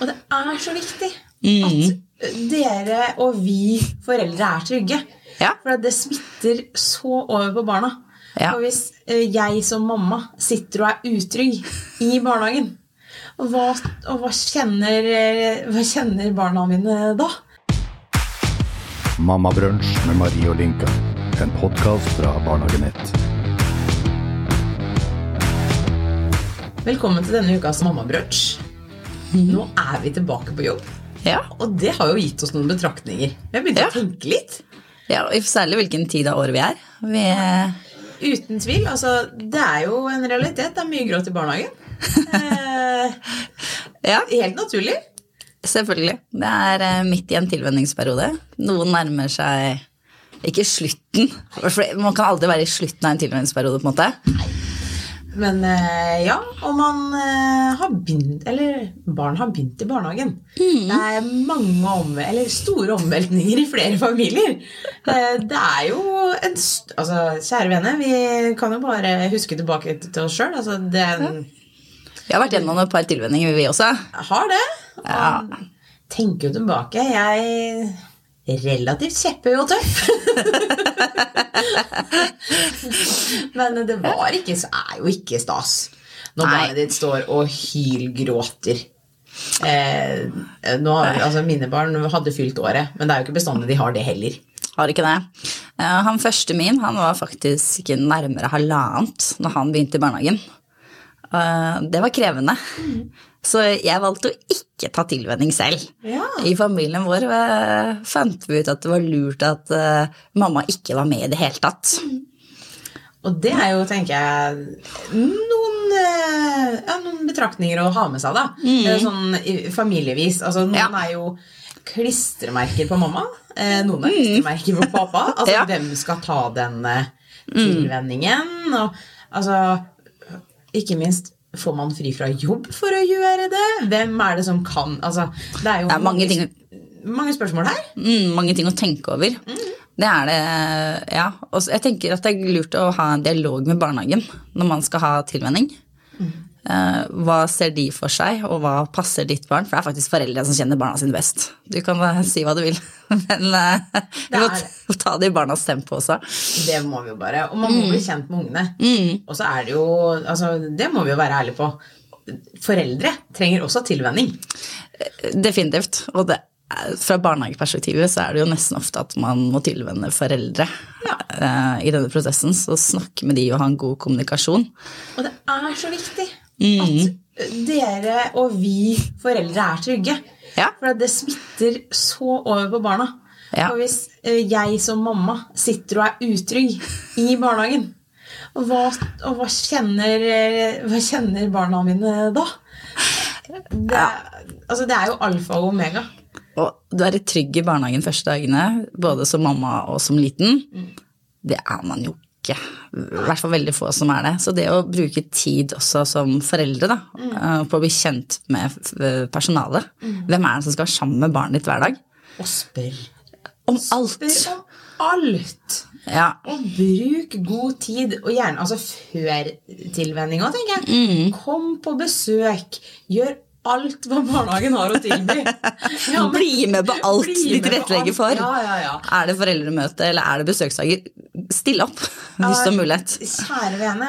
Og det er så viktig at dere og vi foreldre er trygge. Ja. For det smitter så over på barna. Ja. Og hvis eh, jeg som mamma sitter og er utrygg i barnehagen, og hva, og hva, kjenner, eh, hva kjenner barna mine da? Mammabrunsj med Marie og Linka. En podkast fra Barnehagenett. Velkommen til denne ukas mammabrunsj. Nå er vi tilbake på jobb. Ja. Og det har jo gitt oss noen betraktninger. Vi har begynt Ja. å tenke litt. ja, Særlig hvilken tid av året vi er. Vi, Uten tvil. Altså, det er jo en realitet. Det er mye gråt i barnehagen. Eh, ja, helt naturlig. selvfølgelig. Det er eh, midt i en tilvenningsperiode. Noen nærmer seg ikke slutten. Man kan aldri være i slutten av en tilvenningsperiode. på en måte. Men eh, ja, og man eh, har begynt Eller barn har begynt i barnehagen. Det er mange om, eller store omveltninger i flere familier. Eh, det er jo en Altså, kjære venner, vi kan jo bare huske tilbake til oss sjøl. Altså, det er en Vi har vært gjennom et par tilvenninger, vi også. Har det. Ja. Tenker jo tilbake. Jeg relativt kjepphøy og tøff. Men det var ikke, så er jo ikke stas når Nei. barnet ditt står og hylgråter. Eh, nå, altså mine barn hadde fylt året, men det er jo ikke bestandig de har det heller. Har ikke det. Eh, Han første min han var faktisk nærmere halvannet når han begynte i barnehagen. Eh, Det var krevende. Så jeg valgte å ikke ta tilvenning selv. Ja. I familien vår eh, fant vi ut at det var lurt at eh, mamma ikke var med i det hele tatt. Og det er jo, tenker jeg, noen, eh, ja, noen betraktninger å ha med seg, da. Mm. Sånn familievis. Altså, noen Ja. er jo klistremerker på mamma. Noen er klistremerker på pappa. Altså, Ja. hvem skal ta den eh, tilvenningen? Og altså Ikke minst Får man fri fra jobb for å gjøre det? Hvem er det som kan Altså, det er jo Det er mange ting- mange spørsmål her. Mm, mange ting å tenke over. Det er det, ja. Og jeg tenker at det er lurt å ha en dialog med barnehagen når man skal ha tilvenning. Eh, hva ser de for seg, og hva passer ditt barn? For det er faktisk foreldre som kjenner barna sine best. Du kan eh, si hva du vil, men eh, vi må er- t- ta det i barnas tempo også. Det må vi jo bare. Og man må bli kjent med ungene. Og så er det jo altså, Det må vi jo være ærlige på. Foreldre trenger også tilvenning. Definitivt. Og det, fra barnehageperspektivet så er det jo nesten ofte at man må tilvenne foreldre Ja. eh, i denne prosessen. Så snakke med de og ha en god kommunikasjon. Og det er så viktig at dere og vi foreldre er trygge. Ja. For det smitter så over på barna. Ja. Og hvis eh, jeg som mamma sitter og er utrygg i barnehagen, og hva, og hva, kjenner, eh, hva kjenner barna mine da? Det, er- altså, det er jo alfa og omega. Og du er trygg i barnehagen første dagene, både som mamma og som liten. Det er man jo ikke. I hvert fall veldig få som er det. Så det å bruke tid også som foreldre da, mm. på å bli kjent med personalet personalet. Hvem er det som skal være sammen med barnet ditt hver dag? Og spør. Om alt. Spør om alt. Ja, Og bruk god tid, og gjerne altså før tilvenninga, tenker jeg. Kom på besøk. Gjør alt hva barnehagen har å tilby. Ja, men- Bli med på alt de tilrettelegger for. Ja, ja, ja. Er det foreldremøte eller er det besøksdager? Still opp hvis du har mulighet. Kjære vene.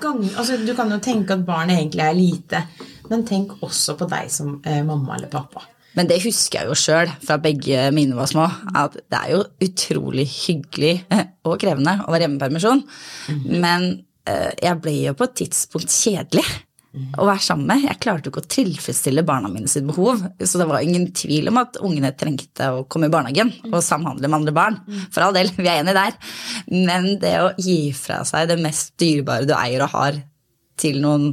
Gang, altså, du kan jo tenke at barnet egentlig er lite, men tenk også på deg som eh, mamma eller pappa. Men det husker jeg jo sjøl fra begge mine var små, at det er jo utrolig hyggelig eh, og krevende å være hjemme i permisjon. Men eh, jeg ble jo på et tidspunkt kjedelig å være sammen med. Jeg klarte jo ikke å tilfredsstille barna mine sitt behov. Så det var ingen tvil om at ungene trengte å komme i barnehagen og samhandle med andre barn. For all del, vi er enige der. Men det å gi fra seg det mest dyrebare du eier og har til noen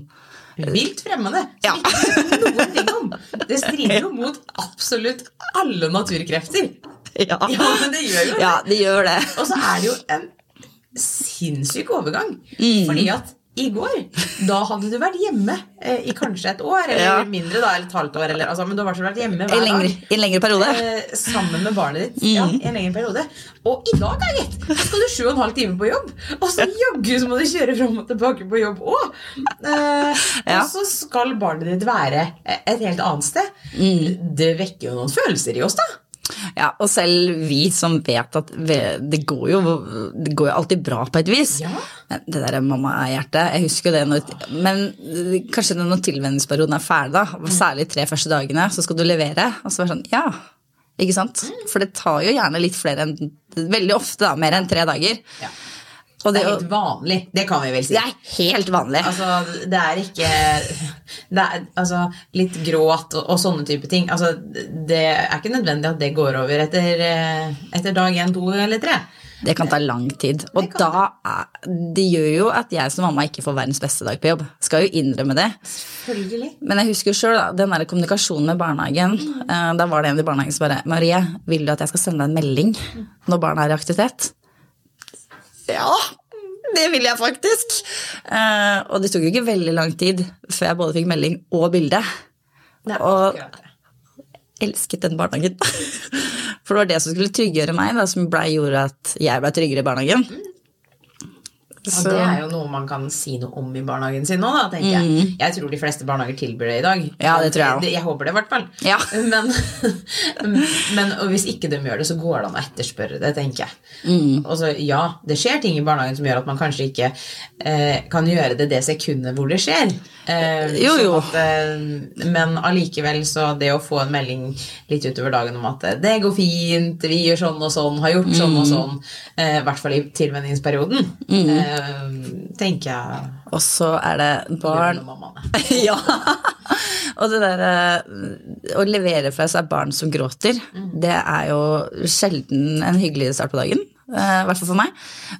Vilt fremmede. Ja. Noen ting om. Det strider jo mot absolutt alle naturkrefter. Ja, Ja, men det gjør jo det. ja det gjør det. Og så er det jo en sinnssyk overgang. Mm. Fordi at i går, da hadde du vært hjemme eh, i kanskje et år, eller Ja. mindre, da, eller et halvt år, eller, altså, men du har vært hjemme hver dag. i en lengre periode. Eh, sammen med barnet ditt ja, i en lengre periode. Og i dag er gitt, skal du sju og en halv time på jobb. Og så jaggu så må du kjøre fram og tilbake på jobb òg. Eh, Ja. Og så skal barnet ditt være et helt annet sted. Det vekker jo noen følelser i oss, da. Ja, og selv vi som vet at det går jo, det går jo alltid bra på et vis. Ja. Men det der mamma-hjertet, jeg husker jo det når Men kanskje når tilvenningsperioden er ferdig, da, særlig tre første dagene, så skal du levere. Og så være sånn, ja. Ikke sant? For det tar jo gjerne litt flere enn Veldig ofte, da. Mer enn tre dager. Ja. Og Det det, er helt vanlig. Det kan vi vel si. det er helt vanlig. Altså, det er ikke det er, altså, Litt gråt og, og sånne type ting. Altså, det er ikke nødvendig at det går over etter, eh, etter dag én, to eller tre. Det kan ta lang tid. Og Det da er, det gjør jo at jeg som mamma ikke får verdens beste dag på jobb. Skal jo innrømme det. Selvfølgelig. Men jeg husker jo sjøl den der kommunikasjonen med barnehagen. Mm. Da var det en i barnehagen som bare 'Marie, vil du at jeg skal sende deg en melding når barna er i aktivitet?' Ja, det vil jeg faktisk. Eh, Og det tok jo ikke veldig lang tid før jeg både fikk melding og bilde. Er Og-. Elsket den barnehagen. For det var det som skulle tryggjøre meg, da, som ble, gjorde at jeg ble tryggere i barnehagen. Og Så- det er jo noe man kan si noe om i barnehagen sin nå, da, tenker jeg. Jeg tror de fleste barnehager tilbyr det i dag. Mm. Ja, det tror jeg også. Jeg håper det, i hvert fall. Ja. Men, men og hvis ikke de gjør det, så går det an å etterspørre det, tenker jeg. Mm. Og så, ja, det skjer ting i barnehagen som gjør at man kanskje ikke eh, kan gjøre det det sekundet hvor det skjer. Eh, Jo, jo. sånn at, eh, men allikevel, så det å få en melding litt utover dagen om at eh, det går fint, vi gjør sånn og sånn, har gjort sånn Mm. og sånn, eh, i hvert fall i tilvenningsperioden, eh, tenker jeg Og så er det barn ja. Og det der eh, å levere fra seg barn som gråter, det er jo sjelden en hyggelig start på dagen. eh, I hvert fall for meg.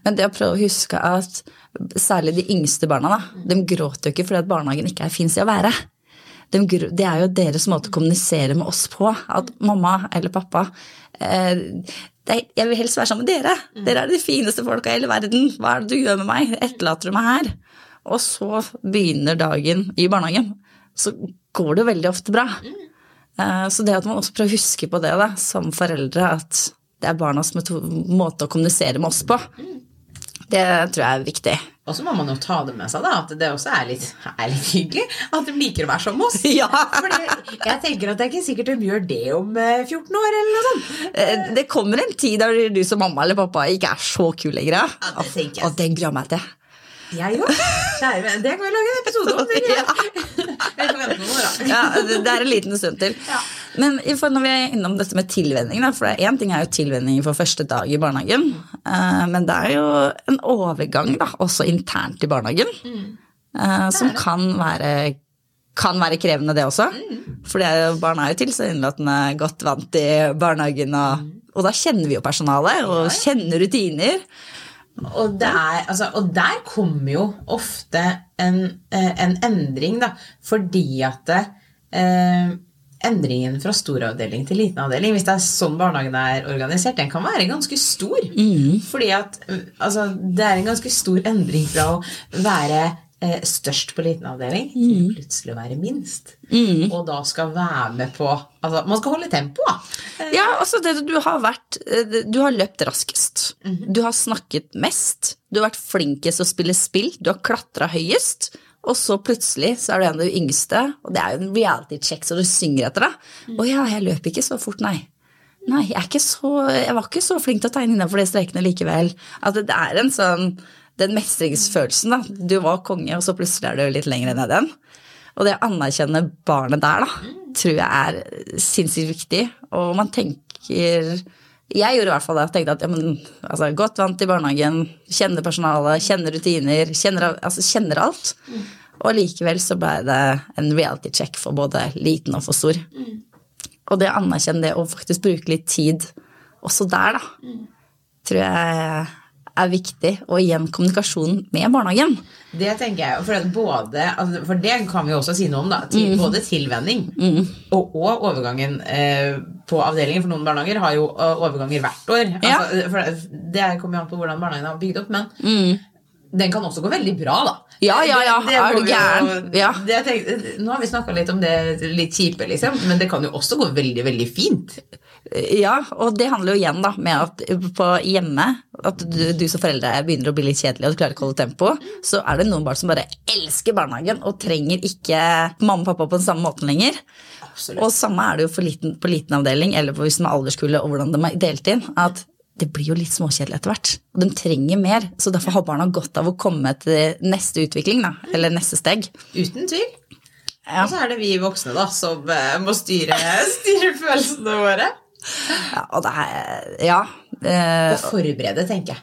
Men det å prøve å huske at særlig de yngste barna, da, de gråter jo ikke fordi at barnehagen ikke er fin sted å være. De, det er jo deres måte å kommunisere med oss på. At mamma eller pappa eh, er, Jeg vil helst være sammen med dere. Dere er de fineste folka i hele verden. Hva er det du gjør med meg? Etterlater du meg her? Og så begynner dagen i barnehagen. Så går det veldig ofte bra. Eh, Så det at man også prøver å huske på det da, som foreldre, at det er barnas måte å kommunisere med oss på, det tror jeg er viktig. Og så må man jo ta det med seg, da, at det også er litt, er litt hyggelig. At de liker å være som oss. Ja. Fordi jeg tenker at det er ikke sikkert de gjør det om eh, 14 år, eller noe sånt. Eh, Det kommer en tid der du som mamma eller pappa ikke er så kul lenger. Ja, det tenker jeg. Og den gruer jeg meg til. Jeg òg. Kjære venn, det kan vi lage en episode om. da. Ja, det det er en liten stund til. Ja. Men når vi er innom dette med tilvenning, for én ting er jo tilvenning for første dag i barnehagen, eh, men det er jo en overgang da, også internt i barnehagen, eh, som kan være, kan være krevende, det også. For det er jo- barn er jo tilsynelatende godt vant i barnehagen, og, og da kjenner vi jo personalet og kjenner rutiner. Og, det er, altså, og der kommer jo ofte en, eh, en endring, da. Fordi at eh, endringen fra storavdeling til liten avdeling, hvis det er sånn barnehagen er organisert, den kan være ganske stor. Fordi at eh, altså, det er en ganske stor endring fra å være eh, størst på liten avdeling til plutselig å være minst. Og da skal være med på Altså, man skal holde tempo, da. Ja, altså det, du har vært eh, Du har løpt raskest. Du har snakket mest. Du har vært flinkest å spille spill. Du har klatra høyest. Og så plutselig så er du en av de yngste, og det er jo en reality check, så du synger etter deg. Å ja, jeg løp ikke så fort, nei. Nei, jeg, så, jeg var ikke så flink til å tegne innenfor de strekene likevel. At det er en sånn Den mestringsfølelsen, da. Du var konge, og så plutselig er du litt lenger ned igjen. Og det å anerkjenne barnet der, da, tror jeg er sinnssykt viktig. Og man tenker Jeg gjorde i hvert fall det. Tenkte at ja, men, altså, godt vant i barnehagen, kjenner personalet, kjenner rutiner, kjenner, altså, kjenner alt. Og likevel så ble det en reality check for både liten og for stor. Og det å anerkjenne det og faktisk bruke litt tid også der, da, tror jeg er viktig. Og igjen kommunikasjonen med barnehagen. Det tenker jeg, for, både, altså, for det kan vi også si noe om. da, til, Både tilvenning og, og overgangen eh, på avdelingen. For noen barnehager har jo eh, overganger hvert år. Altså, for Det kommer jo an på hvordan barnehagen har bygd opp. Men Den kan også gå veldig bra, da. Ja, ja, ja, Det- det er du gæren? Ja. nå har vi snakka litt om det litt kjipe, liksom, men det kan jo også gå veldig, veldig fint. Ja, og det handler jo igjen da med at på hjemme, at du, du som foreldre begynner å bli litt kjedelig og du klarer ikke å holde tempo, så er det noen barn som bare elsker barnehagen og trenger ikke mamma og pappa på den samme måten lenger. Absolutt. Og samme er det jo for liten, på liten avdeling eller på hvis man er alderskullet og hvordan de er delt inn. at det blir jo litt småkjedelig etter hvert. Og de trenger mer, så derfor har barna godt av å komme til neste utvikling, da, eller neste steg. Uten tvil. Ja. Og så er det vi voksne da, som eh, må styre, styre følelsene våre. Ja, og det er Ja. eh, Og forberede, tenker jeg.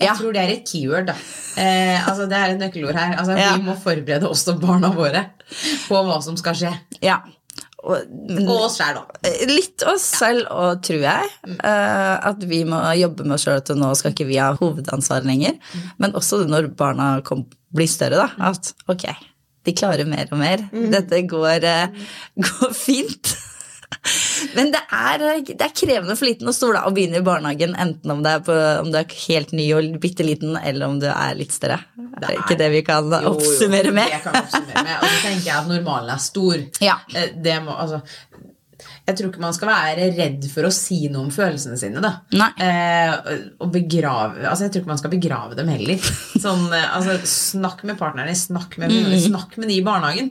Jeg Ja. tror det er et keyword. da. Eh, altså Det er et nøkkelord her. Altså Ja. Vi må forberede også barna våre på hva som skal skje. ja. Og, men, Og oss sjøl, da. Litt oss selv og tror jeg. eh, at vi må jobbe med oss sjøl til nå skal ikke vi ha hovedansvaret lenger. Men også når barna kom, blir større, da. At ok, de klarer mer og mer. Dette går, eh, går fint. Men det er, det er krevende for liten og stor da, å begynne i barnehagen, enten om, det er på, om du er helt ny og bitte liten, eller om du er litt større. Det er ikke det vi kan Jo, jo, oppsummere med. Det kan oppsummere med. Og så tenker jeg at normalen er stor. Ja. Eh, Det må, altså, jeg tror ikke man skal være redd for å si noe om følelsene sine. da. Eh, og begrave, altså Jeg tror ikke man skal begrave dem heller. Sånn, eh, altså, snakk med partnerne, snakk med, Mm. snakk med de i barnehagen.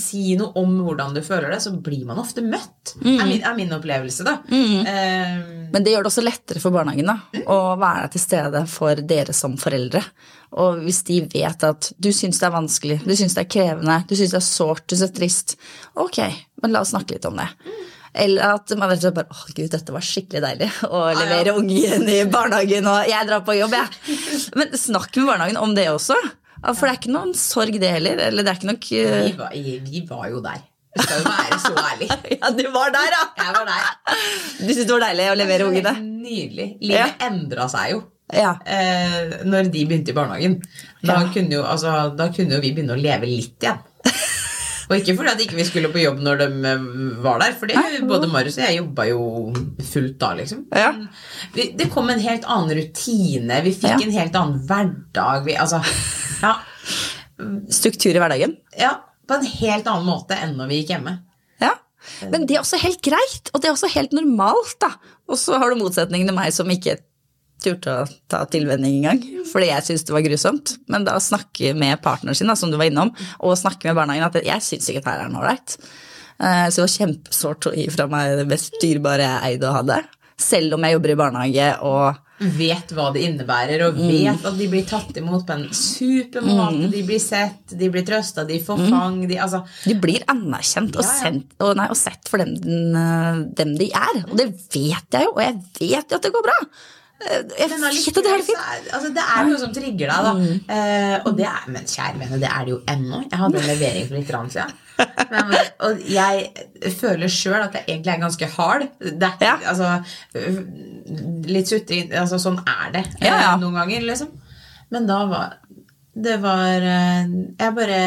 Si noe om hvordan du føler det, så blir man ofte møtt. Mm. Er, min, er min opplevelse, da. Eh, Men det gjør det også lettere for barnehagen da, å være til stede for dere som foreldre. Og hvis de vet at du syns det er vanskelig, du syns det er krevende, du syns det er sårt, du syns det er trist, ok, men la oss snakke litt om det. Eller at man vet at bare, Å, gud, dette var skikkelig deilig å levere ungen i barnehagen, og jeg drar på jobb, jeg. Men snakk med barnehagen om det også. For det er ikke noen sorg det heller, eller det er ikke nok... vi, var, vi var jo der. Skal jo være så ærlig. Ja, du var der, ja! Jeg var der. Du syntes det var deilig å levere ungene? Nydelig. Livet endra seg jo Ja. eh, når de begynte i barnehagen. Da, Ja. kunne jo, altså, da kunne jo vi begynne å leve litt igjen. Og ikke fordi at ikke vi skulle på jobb når de eh, var der, for det- både Marius og jeg jobba jo fullt da, liksom. Ja. Vi, det kom en helt annen rutine, vi fikk Ja. en helt annen hverdag. Vi, altså, ja, Struktur i hverdagen. ja, på en helt annen måte enn når vi gikk hjemme. Ja, men det er også helt greit, og det er også helt normalt, da. Og så har du motsetningen til meg som ikke turte å ta tilvenning engang, fordi jeg syntes det var grusomt. Men da snakke med partneren sin, da, som du var innom, og snakke med barnehagen at jeg syns ikke dette er noe ålreit. Eh, Så det var kjempesårt å gi fra meg det mest dyrebare jeg eide og hadde. Selv om jeg jobber i barnehage og vet hva det innebærer, og Mm. vet at de blir tatt imot på en super måte. De blir sett, de blir trøsta, de får fang. De, altså, de blir anerkjent og, sendt, og, nei, og sett for dem, dem de er. Og det vet jeg jo, og jeg vet jo at det går bra. Eh, Jeg vet det det så fint. er altså, det er noe som trigger deg, da. Mm. Uh, og det er, men kjære vene, det er det jo ennå. Jeg hadde en levering for litt grann siden. Men, og jeg føler sjøl at jeg egentlig er ganske hard. Det Ja. altså, litt sutring altså, Sånn er det eh, Ja, ja. noen ganger, liksom. Men da var Det var Jeg bare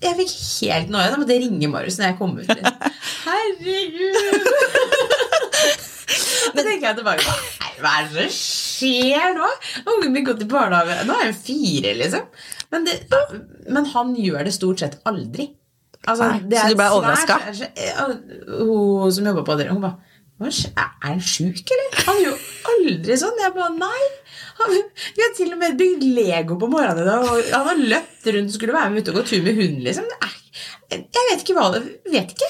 jeg fikk helt noe. Da måtte ringe Marius når jeg kom ut. Herregud! Da tenker jeg tilbake på hva er det som skjer nå? Ungen min går til barnehage Nå er hun fire, liksom. Men, det, men han gjør det stort sett aldri. Altså, så du ble overraska? Hun som jobber på det, hun bare Er han sjuk, eller? Han gjør jo aldri sånn. Jeg bare Nei. Han, vi har til og med bygd Lego på morgenen i dag, og han har løpt rundt skulle være med ute og gå tur med hunden, liksom. Jeg vet ikke hva det Vet ikke.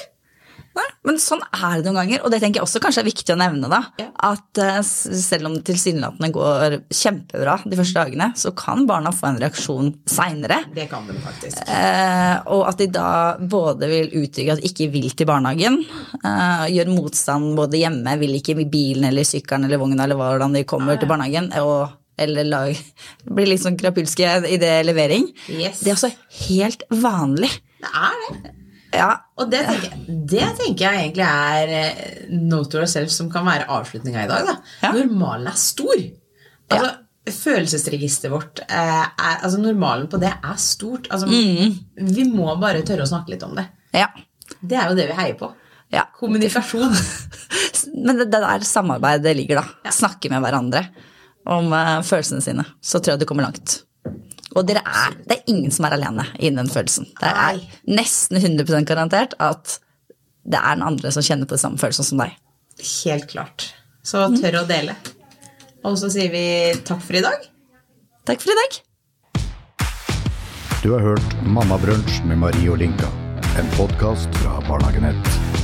Nei, men sånn er det noen ganger, og det tenker jeg også kanskje er viktig å nevne. da, Ja. At uh, selv om det tilsynelatende går kjempebra de første dagene, så kan barna få en reaksjon seinere. Det kan de faktisk. Uh, og at de da både vil uttrykke at de ikke vil til barnehagen, uh, gjør motstand både hjemme, vil ikke i bilen eller sykkelen eller vogna eller hvordan de kommer til barnehagen, og, eller lag, blir litt sånn krapulske i det levering. Yes. Det er også helt vanlig. Det er det. Ja, Og det tenker, det tenker jeg egentlig er eh, note to yourself som kan være avslutninga i dag. Da. Ja. Normalen er stor. Altså, Følelsesregisteret vårt eh, er, altså Normalen på det er stort. Altså, Mm. Vi må bare tørre å snakke litt om det. ja, Det er jo det vi heier på. ja. Kommunikasjon. Men det, det der samarbeidet ligger, da. Snakke med hverandre om uh, følelsene sine. Så tror jeg du kommer langt. Og dere er, det er ingen som er alene i den følelsen. Det er nesten 100 garantert at det er den andre som kjenner på de samme følelsene som deg. Helt klart. Så tør å dele. Og så sier vi takk for i dag. Takk for i dag. Du har hørt Mammabrunsj med Marie og Linka. En podkast fra Barnehagenett.